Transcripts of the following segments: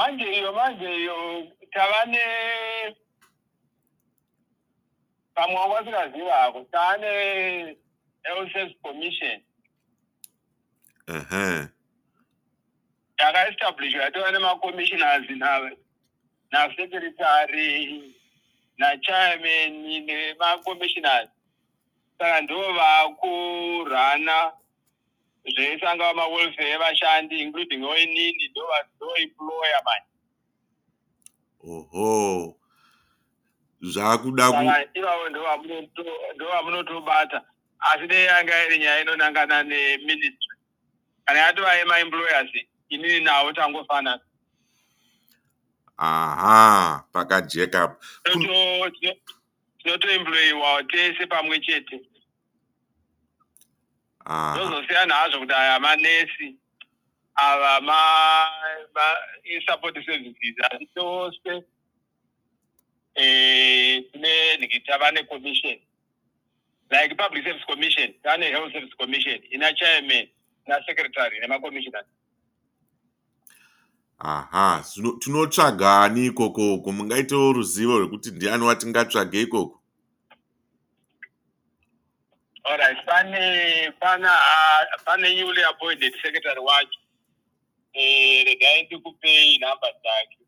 manje iyo manje iyo tava ne pamwe wanga usingazivako tava ne-health service commission. Ehe. Yakaestablishwa yatova nemacommissioners na- nasecretary nachairman nemacommissioners saka ndo vakurana zvese angava mawelfare evashandi including oinini ndoemployer manje oho. Zvakuda ivavo ndovamunotobata asi dei yanga iri nyaya inonangana neministry. Kana yatova yemaemployers inini navo tangofanana aha pakajeka Kun- Tinoto- tino- tinotoemployiwa tese pamwe chete aha zvozosiyana hazvo kuti aya manesi ava ma- ma- i-support services asi tose eh, tine nhiki tava necommission like public service commission tane health service commission ina chairman nasecretary nemacommissioners aha Zvino- tinotsvaga ani ikoko uko mungaitewo ruzivo rwekuti ndiani watingatsvage ikoko All right. Bana bana yule appointed secretary wake eh regaye ndikupe inamba zake.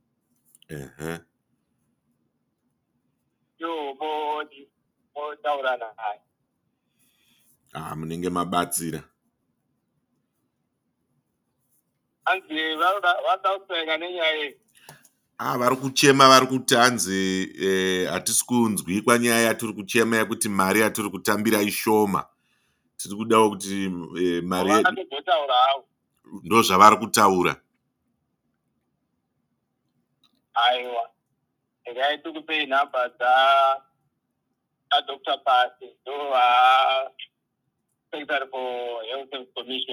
Yo bo bo naye. Ah munenge mabatsira. Anzi vada vada kupenga nenyaya iyi. Vari kuchema vari kuti hanzi eh, hatisi kunzwi kwanyaya yatiri kuchema yekuti mari yatiri kutambira ishoma. Tiri kudawo kuti eh, mari ndo zvavari kutaura. Aiwa. Regai tikupei nhamba dza adr pasi ndo secretary for health commission